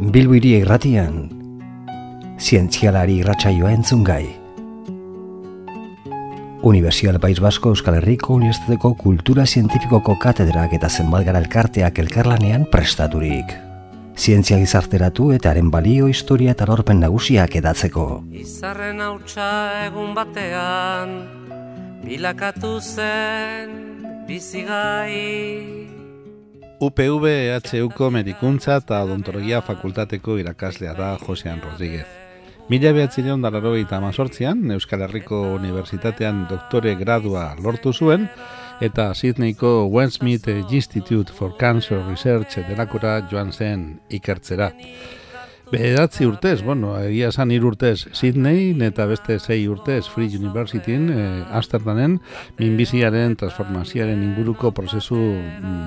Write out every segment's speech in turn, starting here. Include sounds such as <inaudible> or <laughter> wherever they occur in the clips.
Bilbiri irratian, zientzialari irratsaioa entzun gai. Universial País Basko Euskal Herriko Unibertsitateko Kultura Zientifikoko Katedrak eta Zenbalgara Elkarteak elkarlanean prestaturik. Zientzia gizarteratu eta haren balio, historia eta lorpen nagusiak edatzeko. Izarren hautsa egun batean, bilakatu zen bizigai. UPV EHUko medikuntza eta odontologia fakultateko irakaslea da Josean Rodríguez. Mila eta amazortzian, Euskal Herriko Unibertsitatean doktore gradua lortu zuen, eta Sydneyko Westmead Institute for Cancer Research delakora joan zen ikertzera. Behedatzi urtez, bueno, egia esan hiru urtez Sydney, eta beste sei urtez Free Universityn, eh, Amsterdamen, minbiziaren transformazioaren inguruko prozesu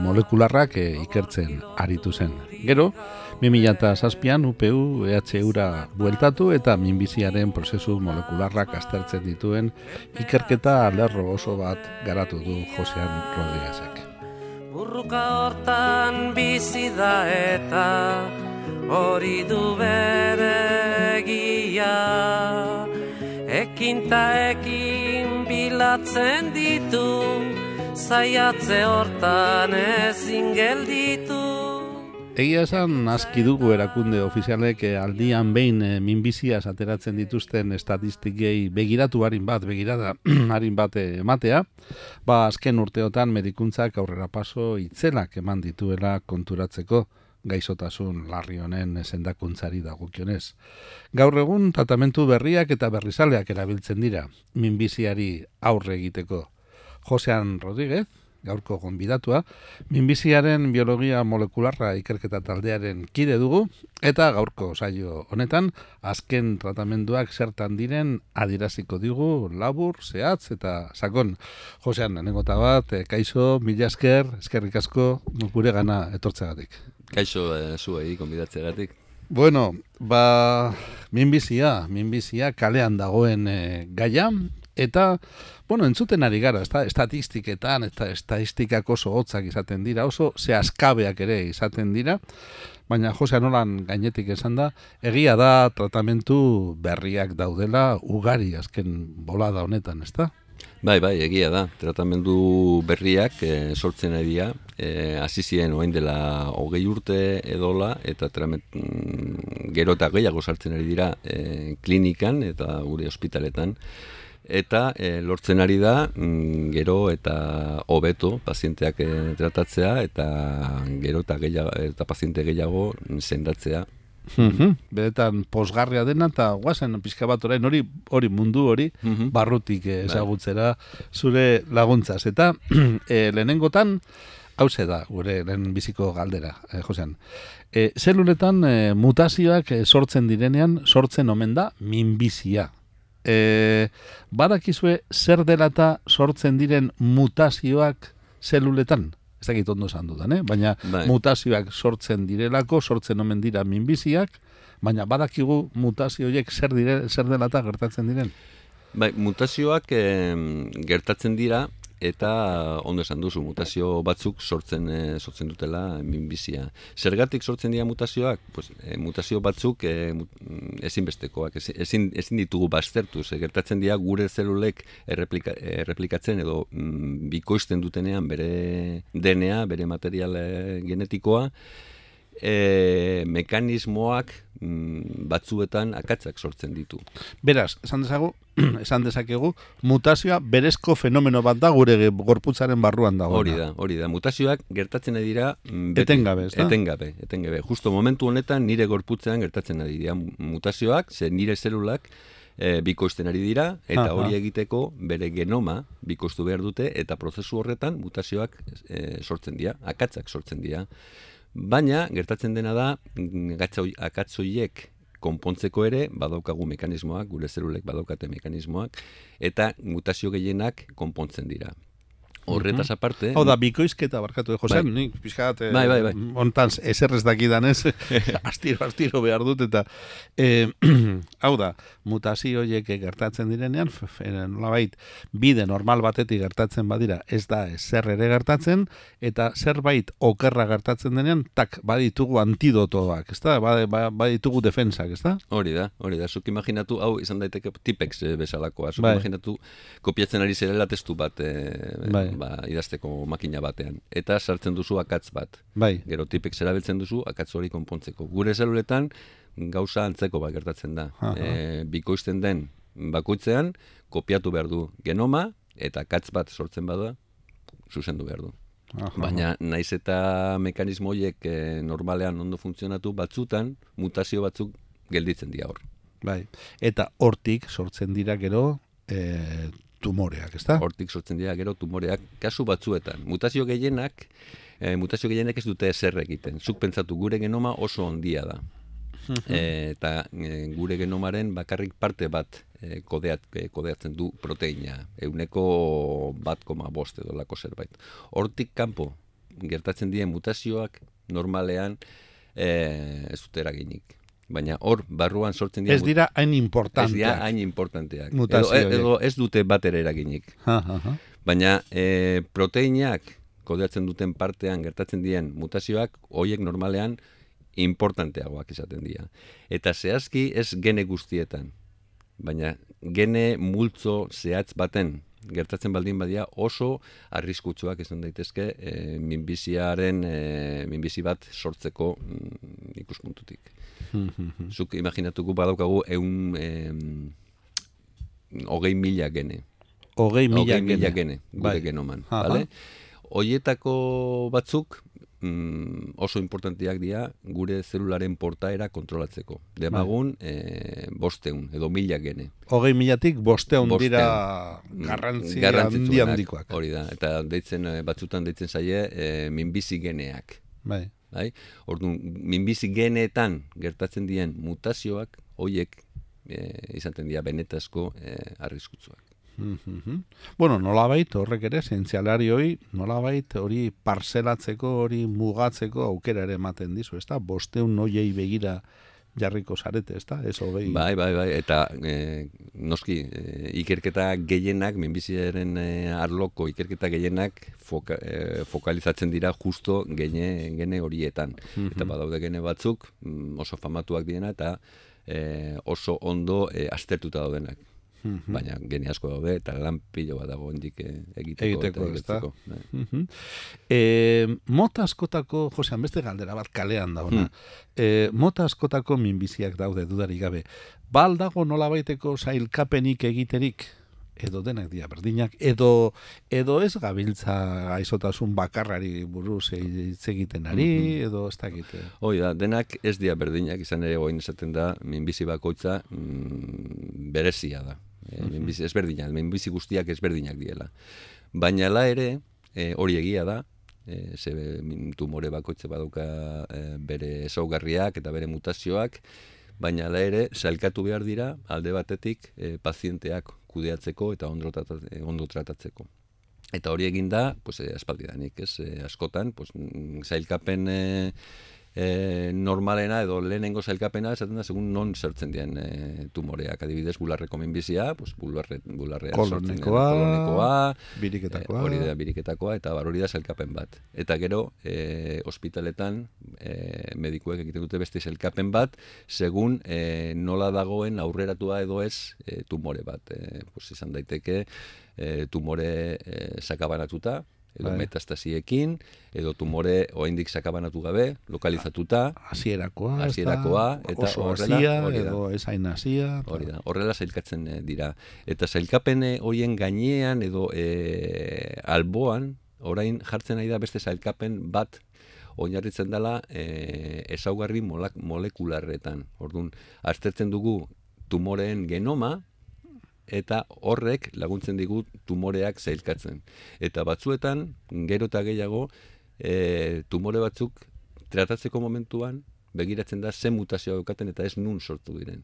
molekularrak eh, ikertzen aritu zen. Gero, 2006an UPU EHU-ra bueltatu eta minbiziaren prozesu molekularrak aztertzen dituen ikerketa lerro oso bat garatu du Josean Rodríguezek. Burruka hortan bizi da eta hori du bere egia Ekin ta ekin bilatzen ditu Zaiatze hortan ezin gelditu. Egia esan, aski dugu erakunde ofizialek eh, aldian behin e, minbiziaz ateratzen dituzten estatistikei begiratu harin bat, begirada <clears throat> harin bat ematea, ba azken urteotan medikuntzak aurrera paso itzelak eman dituela konturatzeko gaizotasun larri honen sendakuntzari dagokionez. Gaur egun tratamentu berriak eta berrizaleak erabiltzen dira minbiziari aurre egiteko. Josean Rodríguez, gaurko gonbidatua, minbiziaren biologia molekularra ikerketa taldearen kide dugu, eta gaurko saio honetan, azken tratamenduak zertan diren adiraziko digu labur, zehatz eta sakon. Josean, nenegota bat, eh, kaizo, mila esker, eskerrik asko, gure gana etortzegatik. Kaixo e, zuei konbidatzeagatik. Bueno, ba, minbizia, minbizia kalean dagoen e, gaia, eta, bueno, entzuten ari gara, esta, estatistiketan, eta estatistikak oso hotzak izaten dira, oso zehazkabeak ere izaten dira, baina Jose Anolan gainetik esan da, egia da tratamentu berriak daudela ugari azken bolada honetan, ezta? Bai, bai, egia da. Tratamendu berriak e, sortzen ari dira. E, Azizien oain dela hogei urte edola eta mm, gero eta gehiago sartzen ari dira e, klinikan eta gure ospitaletan. Eta e, lortzen ari da mm, gero eta hobeto pazienteak e, tratatzea eta gero eta, gehiago, eta paziente gehiago sendatzea Mm Beretan posgarria dena eta guazen pixka bat orain hori hori mundu hori mhm. barrutik bai. ezagutzera zure laguntzaz. Eta e, <clears throat> lehenengotan hau da gure lehen biziko galdera, e, Josean. E, zeluletan e, mutazioak sortzen direnean sortzen omen da minbizia. E, badakizue zer dela eta sortzen diren mutazioak zeluletan? Ez dakit ondo esan dudan, eh? baina bai. mutazioak sortzen direlako, sortzen omen dira minbiziak, baina badakigu mutazioiek zer, dire, zer dela eta gertatzen diren? Bai, mutazioak gertatzen dira, eta ondo esan duzu mutazio batzuk sortzen e, sortzen dutela minbizia. Zergatik sortzen dira mutazioak? Pues, e, mutazio batzuk e, ezinbestekoak, ezin, ezin ditugu baztertu, ze gertatzen dira gure zelulek erreplika, erreplikatzen edo mm, bikoizten dutenean bere DNA, bere material genetikoa, e, mekanismoak mm, batzuetan akatzak sortzen ditu. Beraz, esan dezagu, <clears throat> esan dezakegu, mutazioa berezko fenomeno bat da gure gorputzaren barruan dago. Hori da, hori da. Mutazioak gertatzen dira... Mm, beti, etengabe, ez da? Etengabe, etengabe. Justo momentu honetan nire gorputzean gertatzen dira mutazioak, ze nire zelulak e, bikoizten ari dira, eta hori egiteko bere genoma bikoiztu behar dute, eta prozesu horretan mutazioak e, sortzen dira, akatzak sortzen dira. Baina, gertatzen dena da, akatzoiek konpontzeko ere, badaukagu mekanismoak, gure zelulek badaukate mekanismoak, eta mutazio gehienak konpontzen dira. Horretaz aparte... Hau da, bikoizketa barkatu, Jose, Bai. nik pixkat, eh, Bai, bai, bai. ontan eserrez dakidan ez, <laughs> <laughs> astiro, astiro behar dut, eta eh, <clears throat> hau da, horiek gertatzen direnean, f- nolabait, bide normal batetik gertatzen badira, ez da ezer ere gertatzen, eta zerbait okerra gertatzen denean, tak, baditugu antidotoak, ez da, Ba- ba- baditugu defensak, ez da? Hori da, hori da. Zuk imaginatu, hau izan daiteke tipex eh, bezalakoa. Zuk Bai. imaginatu kopiatzen ari zerela testu bat eh, Bai. Ba, idazteko makina batean. Eta sartzen duzu akatz bat. Bai, Gero tipex erabiltzen duzu akatz hori konpontzeko. Gure zeluletan gauza antzeko bat gertatzen da. Aha. E, bikoizten den bakoitzean kopiatu behar du genoma eta akatz bat sortzen bada zuzendu behar du. Aha. Baina naiz eta mekanismo horiek eh, normalean ondo funtzionatu batzutan mutazio batzuk gelditzen dira hor. bai, eta hortik sortzen dira gero eh, tumoreak, ez da? Hortik sortzen dira gero tumoreak kasu batzuetan. Mutazio gehienak eh, mutazio gehienak ez dute ezer egiten. Zuk pentsatu gure genoma oso ondia da. <laughs> Eh, eta eh, gure genomaren bakarrik parte bat eh, kodeat, eh, kodeatzen du proteina. Euneko bat koma bost edo lako zerbait. Hortik kanpo gertatzen dien mutazioak normalean eh, ez dute eraginik. Baina hor barruan sortzen dira Ez dira hain Ez dira importanteak. hain importanteak. Mutazio edo, horiek. edo ez dute bat ere eraginik. Aha, aha. Baina e, proteinak kodeatzen duten partean gertatzen dien mutazioak, hoiek normalean importanteagoak izaten dira. Eta zehazki ez gene guztietan. Baina gene multzo zehatz baten gertatzen baldin badia oso arriskutsuak izan daitezke e, minbiziaren e, minbizi bat sortzeko mm, ikuspuntutik. <laughs> Zuk imaginatuko badaukagu eun em, hogei mila gene. Hogei mila Hogei mila gene. gene, gure Bai. genoman. Aha. Vale? Hoietako batzuk mm, oso importanteak dira gure zelularen portaera kontrolatzeko. Demagun eh, bosteun edo mila gene. Hogei milatik bosteun Bosteun. dira garrantzi handi handikoak. Hori da, eta deitzen, eh, batzutan deitzen zaie eh, minbizi geneak. Bai. Bai? Orduan, minbizi geneetan gertatzen dien mutazioak, hoiek eh, izaten dira benetazko eh, arriskutsuak. Mhm. Bueno, nolabait horrek ere zientzialarioi nolabait hori parselatzeko, hori mugatzeko aukera ere ematen dizu, ezta? Bosteun noiei begira jarriko zarete, ezta? Ez hogei. Bai, bai, bai, eta e, noski, e, ikerketa gehienak, minbiziaren e, arloko ikerketa gehienak foka, e, fokalizatzen dira justo gene, gene horietan. Eta badaude gene batzuk mm, oso famatuak diena eta e, oso ondo e, aztertuta daudenak. Baina gene asko daude eta lan pilo bat dago hendik egiteko. Egiteko, eta ikertzeko. Bai. Mhm. E, mota askotako, Josean, beste galdera bat kalean dauna. E, mota askotako minbiziak daude dudarik gabe. Bal dago nolabaiteko sailkapenik egiterik edo denak dira berdinak, edo, edo ez gabiltza aizotasun bakarrari buruz hitz egiten ari, edo ez dakite. Hoi da, denak ez dira berdinak, izan ere goin esaten da, minbizi bakoitza mm, berezia da. E, minbizi ezberdinak, minbizi guztiak ezberdinak diela. Baina la ere, e, hori egia da, e, ze tumore bakoitze badauka e, bere ezaugarriak eta bere mutazioak, baina la ere, sailkatu behar dira, alde batetik, e, pazienteak kudeatzeko eta ondo, e, ondo tratatzeko. Eta hori egin da, pues, aspaldidanik, ez, askotan, pues, mm, zailkapen eh, eh, normalena edo lehenengo zailkapena esaten da segun non zertzen dien eh, tumoreak. Adibidez, bularreko minbizia, pues, bularre, bularrean dien, Kolonekoa, kolonekoa, biriketakoa. Eh, hori da biriketakoa eta bar hori da sailkapen bat. Eta gero, eh, ospitaletan eh, medikuek egiten dute beste sailkapen bat, segun eh, nola dagoen aurreratua edo ez eh, tumore bat. Eh, pues izan daiteke eh, tumore eh, sakabanatuta, edo Bai. metastasiekin, edo tumore oraindik sakabanatu gabe, lokalizatuta, Hasierakoa? Hasierakoa, eta horrela, edo ez hain hasia. Hori da, horrela sailkatzen eh, dira. Eta sailkapen eh, horien gainean edo e, alboan, orain jartzen ari da beste sailkapen bat oinarritzen dela e, ezaugarri molak, molekularretan. Orduan, aztertzen dugu tumoreen genoma, eta horrek laguntzen digu tumoreak zailkatzen. Eta batzuetan, gero eta gehiago, e, tumore batzuk tratatzeko momentuan begiratzen da ze mutazioa daukaten eta ez nun sortu diren.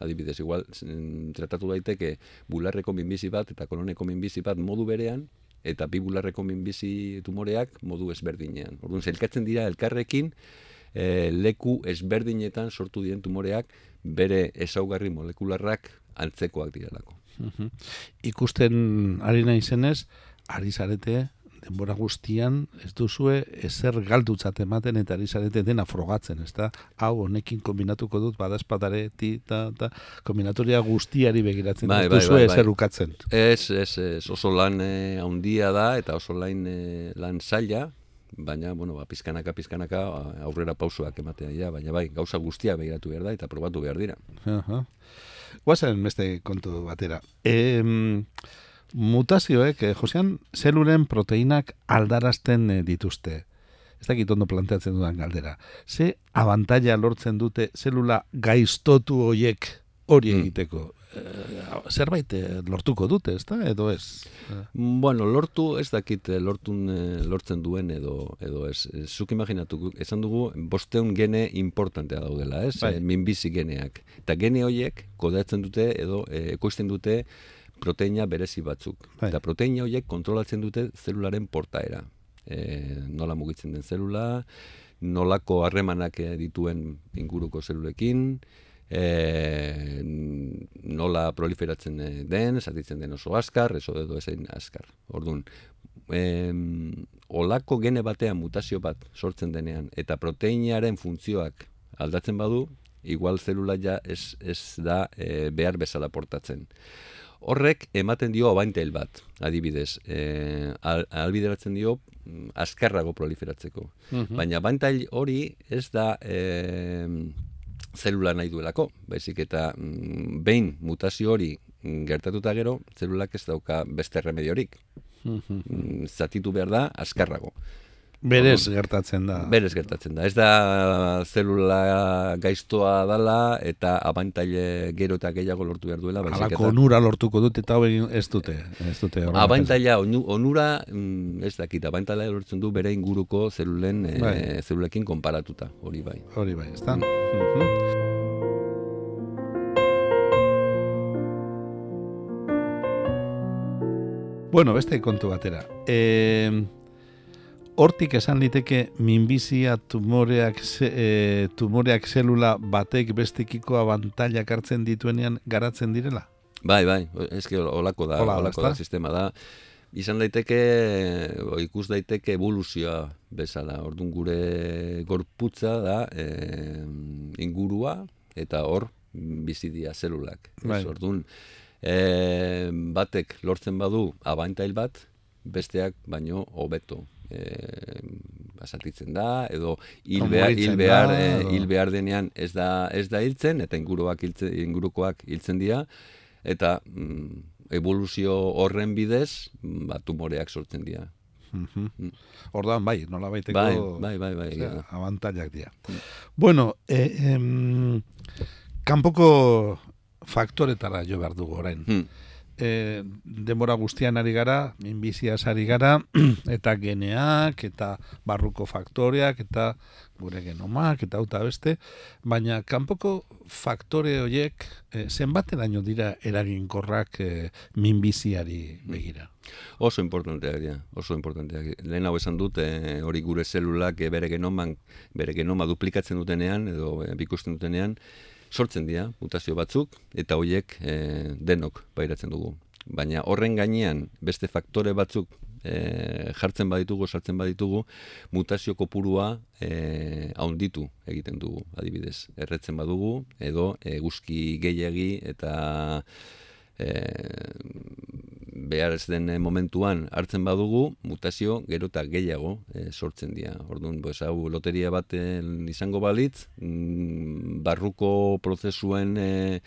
Adibidez, igual mm, tratatu daiteke bularreko minbizi bat eta koloneko minbizi bat modu berean, eta bibularreko minbizi tumoreak modu ezberdinean. Orduan, zelkatzen dira elkarrekin e, leku ezberdinetan sortu dien tumoreak bere ezaugarri molekularrak antzekoak direlako. Ikusten ari naizenez, ari zarete denbora guztian ez duzue ezer galdutzat ematen eta ari zarete dena frogatzen, ez da? Hau, honekin kombinatuko dut, badazpatare, ti, ta, ta, kombinatoria guztiari begiratzen, bai, ez bai, duzue bai, bai. ezer ukatzen. Ez, ez, ez, oso lan eh, handia da eta oso lan, eh, lan zaila, baina, bueno, ba, pizkanaka, pizkanaka aurrera pausoak ematea, ja, baina bai, gauza guztia begiratu behar da eta probatu behar dira. Aha. Guazen beste kontu batera. E, mutazioek, eh, Josean, zeluren proteinak aldarazten eh, dituzte. Ez dakit ondo planteatzen dudan galdera. Ze abantaila lortzen dute zelula gaiztotu hoiek hori Mm. egiteko? Eh, zerbait eh, lortuko dute, ez da? Edo ez? Eh, Bueno, lortu ez dakit eh, lortun, lortzen duen edo edo ez. Zuk imaginatu, esan dugu bosteun gene importantea daudela, ez? Bai. Minbizi geneak. Eta gene horiek kodatzen dute edo ekoizten dute proteina berezi batzuk. Bai. Eta proteina horiek kontrolatzen dute zelularen portaera. E, nola mugitzen den zelula, nolako harremanak dituen inguruko zelulekin, e, nola proliferatzen eh, den, zatitzen den oso askar, eso edo ezein askar. Orduan, em, olako gene batean mutazio bat sortzen denean eta proteinaren funtzioak aldatzen badu, igual zelula ja ez, ez da e, behar bezala portatzen. Horrek ematen dio abaintel bat, adibidez, e, al, albideratzen dio mm, azkarrago proliferatzeko. Baina abantail hori ez da e, zelula nahi duelako, baizik eta mm, behin mutazio hori gertatuta gero, zelulak ez dauka beste remediorik. Mm, Zatitu behar da azkarrago. Berez gertatzen da. Berez gertatzen da. Ez da zelula gaiztoa dala eta abantaile gero eta gehiago lortu behar duela. eta- onura lortuko dute eta egin ez dute. Ez dute Abantaila onu- onura mm, ez dakit, abantaila lortzen du bere inguruko zelulen eh, Bai. zelulekin konparatuta, hori bai. Hori bai, ez da? Mhm. Bueno, beste kontu batera. E, hortik esan liteke minbizia tumoreak, e, tumoreak zelula batek bestekiko abantailak hartzen dituenean garatzen direla? Bai, bai, eske olako da, Hola da, olako da, ezta? sistema da. Izan daiteke, o, ikus daiteke evoluzioa bezala. Ordun gure gorputza da e, ingurua eta hor bizidia zelulak. Bai. Ez, Ordun e, batek lortzen badu abantail bat, besteak baino hobeto e, basatitzen da edo hil behar, hil behar, da, eh, hil behar denean ez da ez da hiltzen eta inguruak hiltzen, ingurukoak hiltzen dira eta mm, evoluzio horren bidez mm, ba, tumoreak sortzen dira. Mhm. Orduan, bai, nola baiteko... Bai, bai, bai, bai, egia da. abantailak dira. Bueno, eh, em, kanpoko faktoretara jo behar dugu orain. Hmm. E, denbora guztian ari gara, minbiziaz ari gara, <clears throat> eta geneak, eta barruko faktoreak, eta gure genomak, eta hau eta beste, baina kanpoko faktore horiek e, zenbateraino dira eraginkorrak e, minbiziari begira. Oso importanteak dira, oso importanteak. Lehen hau esan dut, eh, hori gure zelulak eh, bere genoman, bere genoma duplikatzen dutenean, edo eh, bikusten dutenean, sortzen dira mutazio batzuk, eta horiek eh, denok pairatzen dugu. Baina horren gainean beste faktore batzuk eh, jartzen baditugu, sartzen baditugu, mutazio kopurua eh, haunditu egiten dugu, adibidez. Erretzen badugu, edo eguzki gehiagi eta eh, behar ez den eh, momentuan hartzen badugu, mutazio gero eta gehiago eh, sortzen dira. Orduan, pues, hau loteria bat izango balitz, mm, barruko prozesuen eh,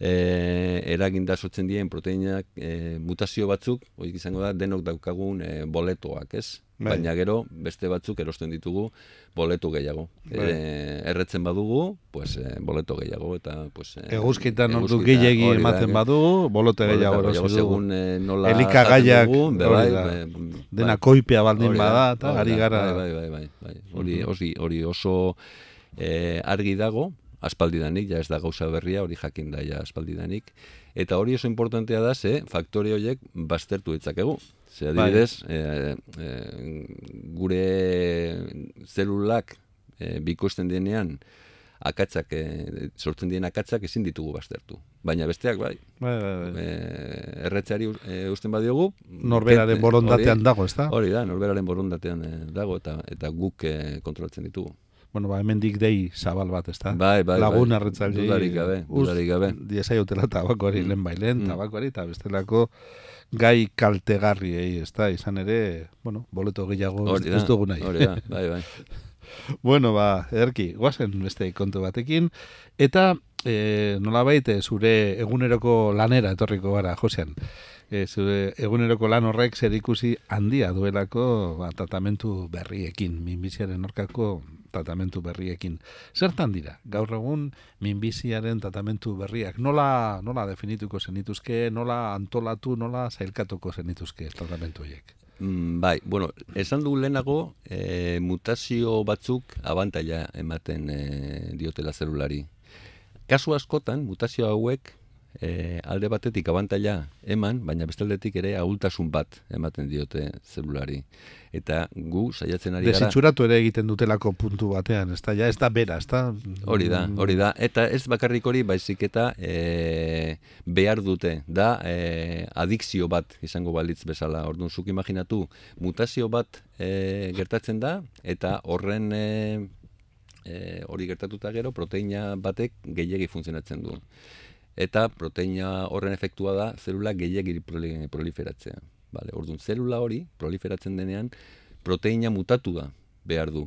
eh, eraginda sortzen dien proteinak eh, mutazio batzuk, horiek izango da, denok daukagun eh, boletoak, ez? Bai. Baina gero, beste batzuk erosten ditugu boletu gehiago. Bai. Eh, erretzen badugu, pues, eh, boleto gehiago, eta pues, eh, Eguzkitan ordu da, ematen badu, bolote Boleta gehiago gehiago, erosi du. segun eh, nola Elikagaiak, dugu, bai, Dena bai. koipea baldin bada, eta ari gara... Bai, bai, bai, bai. Hori, hori, hori oso eh, argi dago, aspaldidanik, ja ez da gauza berria, hori jakin da ja aspaldidanik. Eta hori oso importantea da, ze faktore horiek baztertu ditzakegu. Ze Bai. adibidez, e, e, gure zelulak e, bikoizten denean, akatzak, e, sortzen dien akatzak ezin ditugu baztertu. Baina besteak bai, Bai, bai, bai. e, erretzeari e, usten badiogu... Norberaren borondatean dago, ezta? Hori da, norberaren borondatean eh, dago eta eta guk eh, kontrolatzen ditugu. Bueno, ba, hemendik dei zabal bat, ezta? Bai, bai, Lagun bai. arretzaile. Dudarik gabe, dudarik gabe. Diesaiotela tabakoari Mm. lehen bailen, Mm. tabakoari, eta bestelako gai kaltegarriei, ezta? Izan ere, bueno, boleto gehiago Hori da, ez dugu nahi. hori da, bai, bai. <laughs> Bueno, ba, ederki, guazen beste kontu batekin. Eta, e, nolabait, eh, zure eguneroko lanera etorriko gara, Josean. E, zure eguneroko lan horrek zer ikusi handia duelako ba, tratamentu berriekin, minbiziaren orkako tratamentu berriekin. Zertan dira, gaur egun minbiziaren tratamentu berriak, nola, nola definituko zenituzke, nola antolatu, nola zailkatuko zenituzke tratamentu horiek? Mm, bai, bueno, esan du lehenago, e, mutazio batzuk abantaila ematen e, diotela zelulari. Kasu askotan, mutazio hauek e, alde batetik abantaila eman, baina bestaldetik ere ahultasun bat ematen diote zelulari. Eta gu saiatzen ari gara... Desitxuratu ere egiten dutelako puntu batean, ez da, ja, ez da bera, ez da? Hori da, hori da. Eta ez bakarrik hori baizik eta e, behar dute. Da e, adikzio bat izango balitz bezala. Orduan, zuk imaginatu, mutazio bat e, gertatzen da, eta horren e, e, hori gertatuta gero, proteina batek gehiegi funtzionatzen du. Eta proteina horren efektua da zelula gehiegi proli- proliferatzea. Vale, orduan, zelula hori proliferatzen denean proteina mutatu da behar du.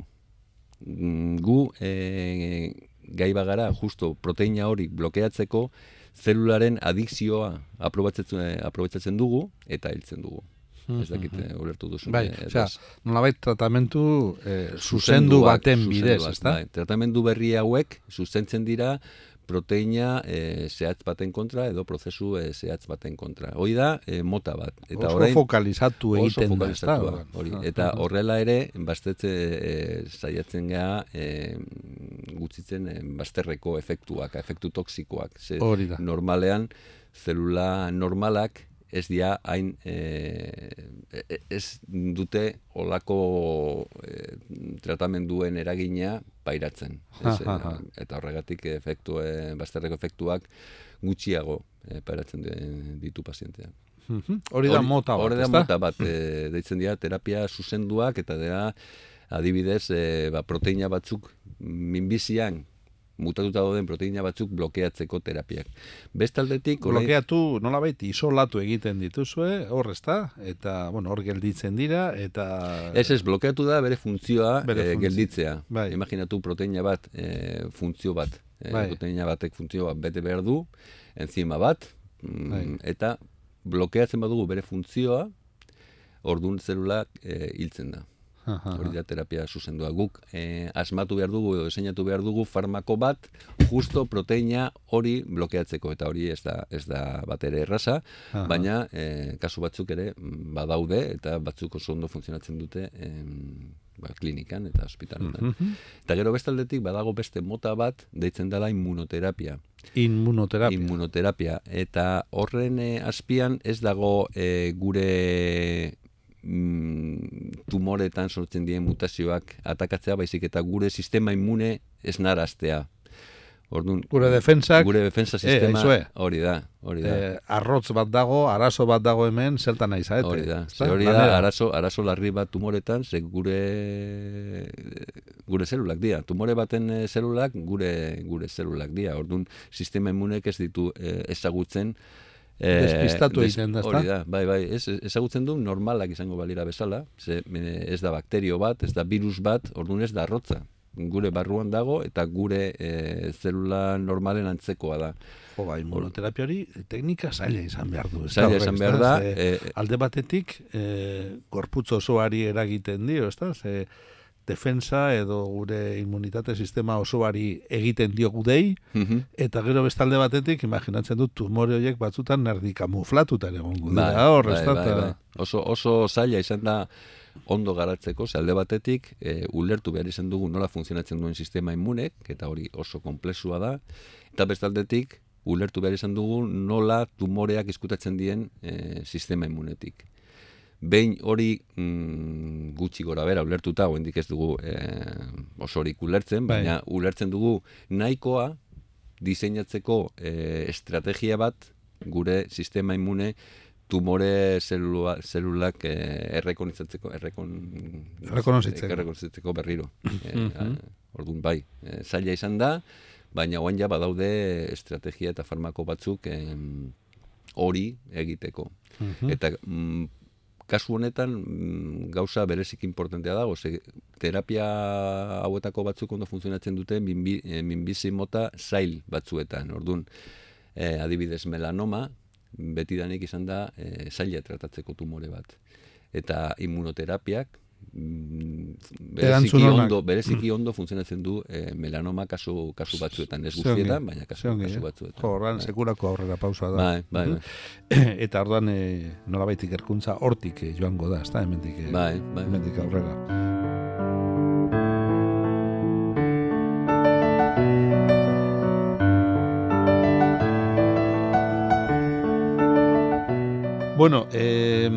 Mm, gu e, gai bagara justo proteina hori blokeatzeko zelularen adikzioa aprobatzatzen, aprobatzatzen dugu eta hiltzen dugu. Ez dakit eh, ulertu duzu. Bai, eh, osea, nolabait tratamentu eh, zuzendu Zuzenduak, baten bidez, ezta? Bai, tratamendu berri hauek zuzentzen dira proteina eh, zehatz baten kontra edo prozesu eh, zehatz baten kontra. Hoi da eh, mota bat. Eta Oso orain, fokalizatu oso egiten da, ezta? fokalizatua, hori. Ah, Eta ah, horrela ere, bastetze e, saiatzen geha e, gutzitzen e, bazterreko efektuak, efektu toksikoak. Ze Hori da. normalean, zelula normalak ez dira hain e, e- ez dute olako e, tratamenduen eragina pairatzen. Ez, Ha, ha, ha. e, eta horregatik efektu, e, bazterreko efektuak gutxiago e, pairatzen ditu pazienteak. mhm. Hori da mota bat, Hori da mota bat, e, deitzen dira terapia zuzenduak eta dira adibidez e, ba, proteina batzuk minbizian mutatuta dauden proteina batzuk blokeatzeko terapiak. Bestaldetik, orain- Blokeatu, nolabait, isolatu egiten dituzue, hor ezta? Eta, bueno, hor gelditzen dira, eta... Ez ez, blokeatu da bere funtzioa Bere eh, funtzio- gelditzea. Bai. Imaginatu proteina bat, e, funtzio bat. E, Bai. Proteina batek funtzio bat bete behar du, enzima bat, mm, Bai. eta blokeatzen badugu bere funtzioa, ordun zelulak e, hiltzen da. Hori da terapia zuzendua. Guk eh, asmatu behar dugu edo diseinatu behar dugu farmako bat justo proteina hori blokeatzeko eta hori ez da ez da bat ere erraza, Aha. baina eh, kasu batzuk ere mm, badaude eta batzuk oso ondo funtzionatzen dute em, ba, klinikan eta ospitaletan. Mhm. Eta gero bestaldetik badago beste mota bat deitzen dela immunoterapia. Inmunoterapia. Immunoterapia. Eta horren eh, azpian ez dago eh, gure mm, tumoretan sortzen dien mutazioak atakatzea, baizik eta gure sistema immune ez naraztea. Orduan, Gure defentsak, gure defensa eh, sistema aizue. hori da, hori da. eh, arrotz bat dago, arazo bat dago hemen, zertan nahi zaete. Hori da, ze hori da, arazo, arazo larri bat tumoretan, ze gure, gure zelulak dira. Tumore baten eh, zelulak gure, gure zelulak dira. Orduan, sistema immunek ez ditu eh, ezagutzen Despistatu des- egiten da? Hori da, bai, bai, ez, ezagutzen du normalak izango balira bezala, ze eh, ez da bakterio bat, ez da virus bat, orduan ez da arrotza. Gure barruan dago eta gure eh, zelula normalen antzekoa da. Jo, ba, immunoterapia hori teknika zaila izan behar du. Zaila izan behar da, Ze, eh, alde batetik, e, gorputz osoari eragiten dio, ezta? Ze, defensa edo gure immunitate sistema osoari egiten dio gudei, Mhm. eta gero bestalde batetik, imaginatzen dut tumore horiek batzutan nerdi kamuflatuta ere egongo Bai, dira hor, bai, da, bai, eta- bai. Oso, oso zaila izan da ondo garatzeko, ze alde batetik, e, ulertu behar izan dugu nola funtzionatzen duen sistema immunek, eta hori oso komplexua da, eta bestaldetik, ulertu behar izan dugu nola tumoreak izkutatzen dien e, sistema immunetik. Behin hori mm, gutxi gora bera ulertuta, oraindik ez dugu e, osorik ulertzen, Bai. baina ulertzen dugu nahikoa diseinatzeko e, estrategia bat gure sistema immune tumore zelula, zelulak eh, errekonizatzeko errekon, errekonozitzeko berriro. <laughs> eh, orduan bai, eh, zaila izan da, baina oain ja badaude estrategia eta farmako batzuk em, hori egiteko. Eta mm, kasu honetan mm, gauza berezik importantea dago, ze terapia hauetako batzuk ondo funtzionatzen dute minbi, eh, minbizi mota zail batzuetan. Orduan, eh, adibidez melanoma, betidanik izan da eh, zaila tratatzeko tumore bat. Eta immunoterapiak mm, bereziki Erantzun onak. ondo, bereziki ondo funtzionatzen du eh, melanoma kasu, kasu batzuetan, ez guztietan, baina kasu, ze ongi, kasu eh? batzuetan. Jo, horran Bai. sekurako aurrera pausa da. Bai, bai, bai. eta orduan e, nolabait ikerkuntza hortik eh, joango da, ezta hemendik eh, Bai, bai. hemendik aurrera. Bueno, eh,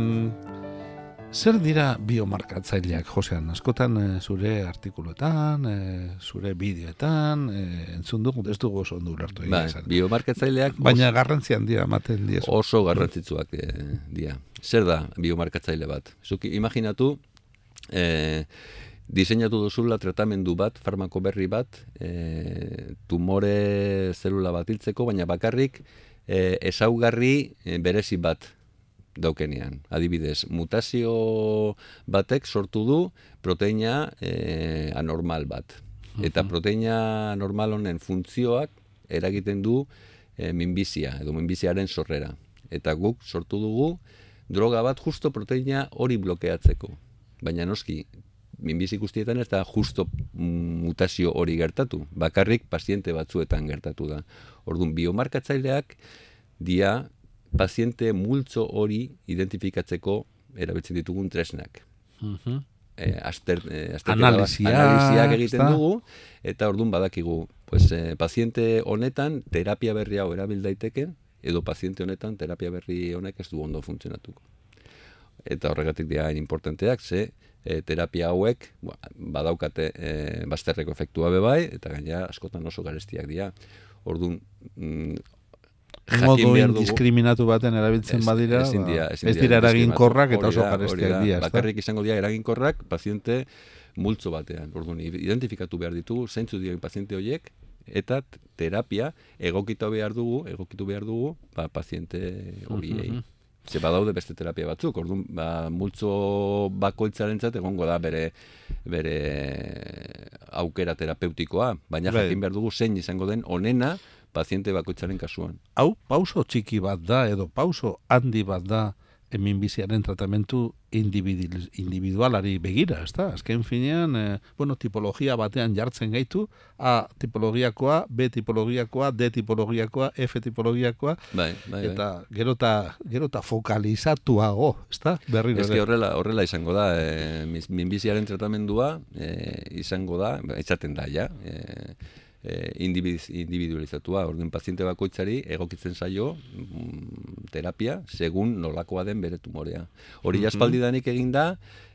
zer dira biomarkatzaileak, Josean? Askotan eh, zure artikuluetan, eh, zure bideoetan, eh, entzun dugu, ez dugu oso ondo ulertu esan. biomarkatzaileak Baina garrantzi handia ematen diezu. oso garrantzitsuak eh, dira. Zer da biomarkatzaile bat? Zuk imaginatu, eh, diseinatu duzula tratamendu bat, farmako berri bat, eh, tumore zelula bat hiltzeko, baina bakarrik eh, ezaugarri eh, berezi bat daukenean. Adibidez, mutazio batek sortu du proteina eh, anormal bat. Eta proteina normal honen funtzioak eragiten du eh, minbizia, edo minbiziaren sorrera. Eta guk sortu dugu droga bat justo proteina hori blokeatzeko. Baina noski, minbizi guztietan ez da justo mutazio hori gertatu. Bakarrik paziente batzuetan gertatu da. Orduan, biomarkatzaileak dia paziente multzo hori identifikatzeko erabiltzen ditugun tresnak. Mhm. Eh, aster, eh, azterketa bat- Analisiak, analisiak egiten ezta? dugu, eta orduan badakigu, pues, eh, paziente honetan terapia berri hau erabil daiteke, edo paziente honetan terapia berri honek ez du ondo funtzionatuko. Eta horregatik dira importanteak, ze eh, terapia hauek ba, badaukate eh, bazterreko efektua be bai, eta gainera askotan oso garestiak dira. Orduan, mm, modu indiskriminatu baten erabiltzen Ez- badira, ezin ba, dira, ez dira eraginkorrak eta oso garestiak dira? Bakarrik izango dira eraginkorrak paziente multzo batean. Orduan, identifikatu behar ditugu, zeintzu dira paziente horiek, eta terapia egokitu behar dugu, egokitu behar dugu, ba, paziente horiei. Ze badaude beste terapia batzuk, orduan, ba, multzo bakoitzarentzat egongo da bere bere aukera terapeutikoa, baina Bai. jakin behar dugu zein izango den onena paziente bakoitzaren kasuan. Hau, pauso txiki bat da, edo pauso handi bat da, hemin biziaren tratamentu individu- individualari begira, ez da? Azken finean, eh, bueno, tipologia batean jartzen gaitu, A tipologiakoa, B tipologiakoa, D tipologiakoa, F tipologiakoa, Bai, bai, bai. eta gerota, gerota fokalizatuago, ez da? Berriro Ez horrela, horrela izango da, e, minbiziaren tratamendua e, izango da, ba, izaten da, ja, e, e, individu- individualizatua, orduan paziente bakoitzari egokitzen zaio mm, terapia, segun nolakoa den bere tumorea. Hori jaspaldidanik egin da,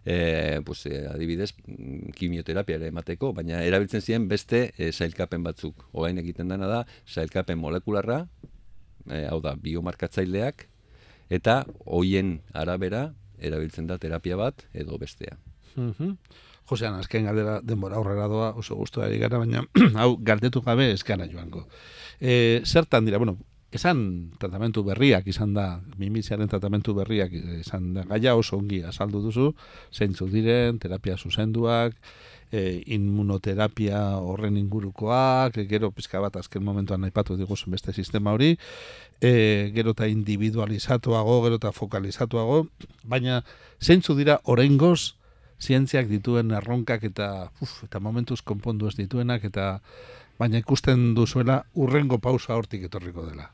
e, pues, e, adibidez, mm, kimioterapia ere emateko, baina erabiltzen ziren beste e, sailkapen batzuk. Orain egiten dena da, sailkapen molekularra, e, hau da, biomarkatzaileak, eta hoien arabera erabiltzen da terapia bat edo bestea. Mhm. Josean, azken galdera denbora aurrera doa, oso gustu ari gara, baina <clears throat> hau galdetu gabe eskara joango. E, zertan dira, bueno, esan tratamentu berriak izan da, minbiziaren tratamentu berriak izan da, gaia oso ongi azaldu duzu, zeintzuk diren, terapia zuzenduak, e, immunoterapia horren ingurukoak, gero pizka bat azken momentuan aipatu diguzun beste sistema hori, e, gero eta individualizatuago, gero eta fokalizatuago, baina zeintzu dira oraingoz zientziak dituen erronkak eta uf, eta momentuz konpondu ez dituenak eta baina ikusten duzuela urrengo pausa hortik etorriko dela.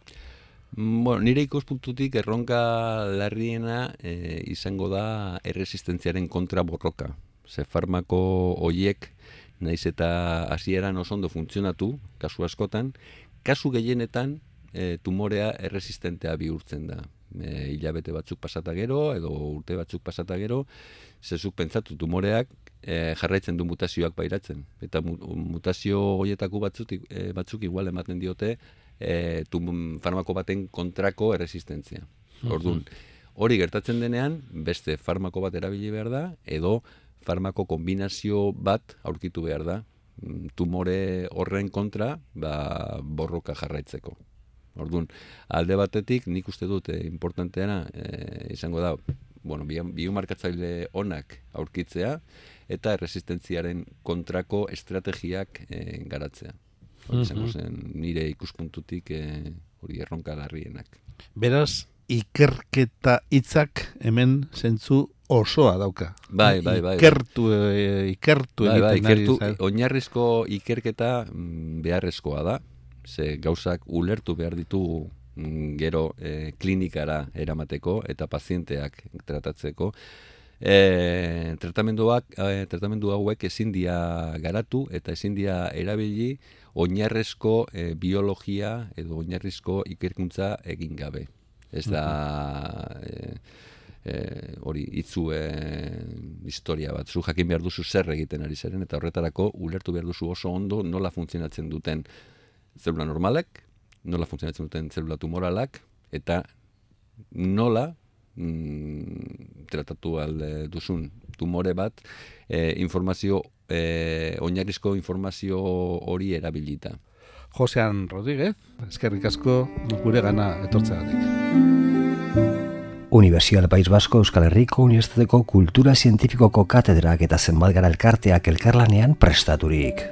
Bueno, nire ikuspuntutik erronka larriena e, izango da erresistentziaren kontra borroka. Ze farmako hoiek naiz eta hasieran oso ondo funtzionatu, kasu askotan, kasu gehienetan e, tumorea erresistentea bihurtzen da. E, hilabete batzuk pasata gero, edo urte batzuk pasata gero, zezuk pentsatu tumoreak e, jarraitzen du mutazioak pairatzen. Eta mutazio horietako batzuk, e, batzuk igual ematen diote e, tum, farmako baten kontrako erresistentzia. Orduan, hori gertatzen denean, beste farmako bat erabili behar da, edo farmako kombinazio bat aurkitu behar da, mm, tumore horren kontra ba, borroka jarraitzeko. Orduan, alde batetik, nik uste dut, eh, importanteana eh, izango da, bueno, biomarkatzaile onak aurkitzea, eta resistentziaren kontrako estrategiak eh, garatzea. Hori izango zen, nire ikuspuntutik eh, hori erronka garrienak. Beraz, ikerketa hitzak hemen zentzu osoa dauka. Bai, bai, bai. Ikertu, e, ikertu bai, bai, ikertu, oinarrizko ikerketa mm, beharrezkoa da. Ze gauzak ulertu behar ditu mm, gero e, klinikara eramateko eta pazienteak tratatzeko. E, tratamenduak, e, tratamendu hauek ezin dia garatu eta ezin dia erabili oinarrezko e, biologia edo oinarrizko ikerkuntza egin gabe. Ez da e, hori itzu e, historia bat. Zu jakin behar duzu zer egiten ari zeren, eta horretarako ulertu behar duzu oso ondo nola funtzionatzen duten zelula normalek, nola funtzionatzen duten zelula tumoralak, eta nola mm, tratatu alde duzun tumore bat, e, informazio, e, oinarrizko informazio hori erabilita. Josean Rodríguez, eskerrik asko gure gana etortzeagatik. Universidad País Basko Euskal Herriko Unibertsitateko Kultura Zientifikoko Katedrak eta Zenbat Gara Elkarteak elkarlanean prestaturik.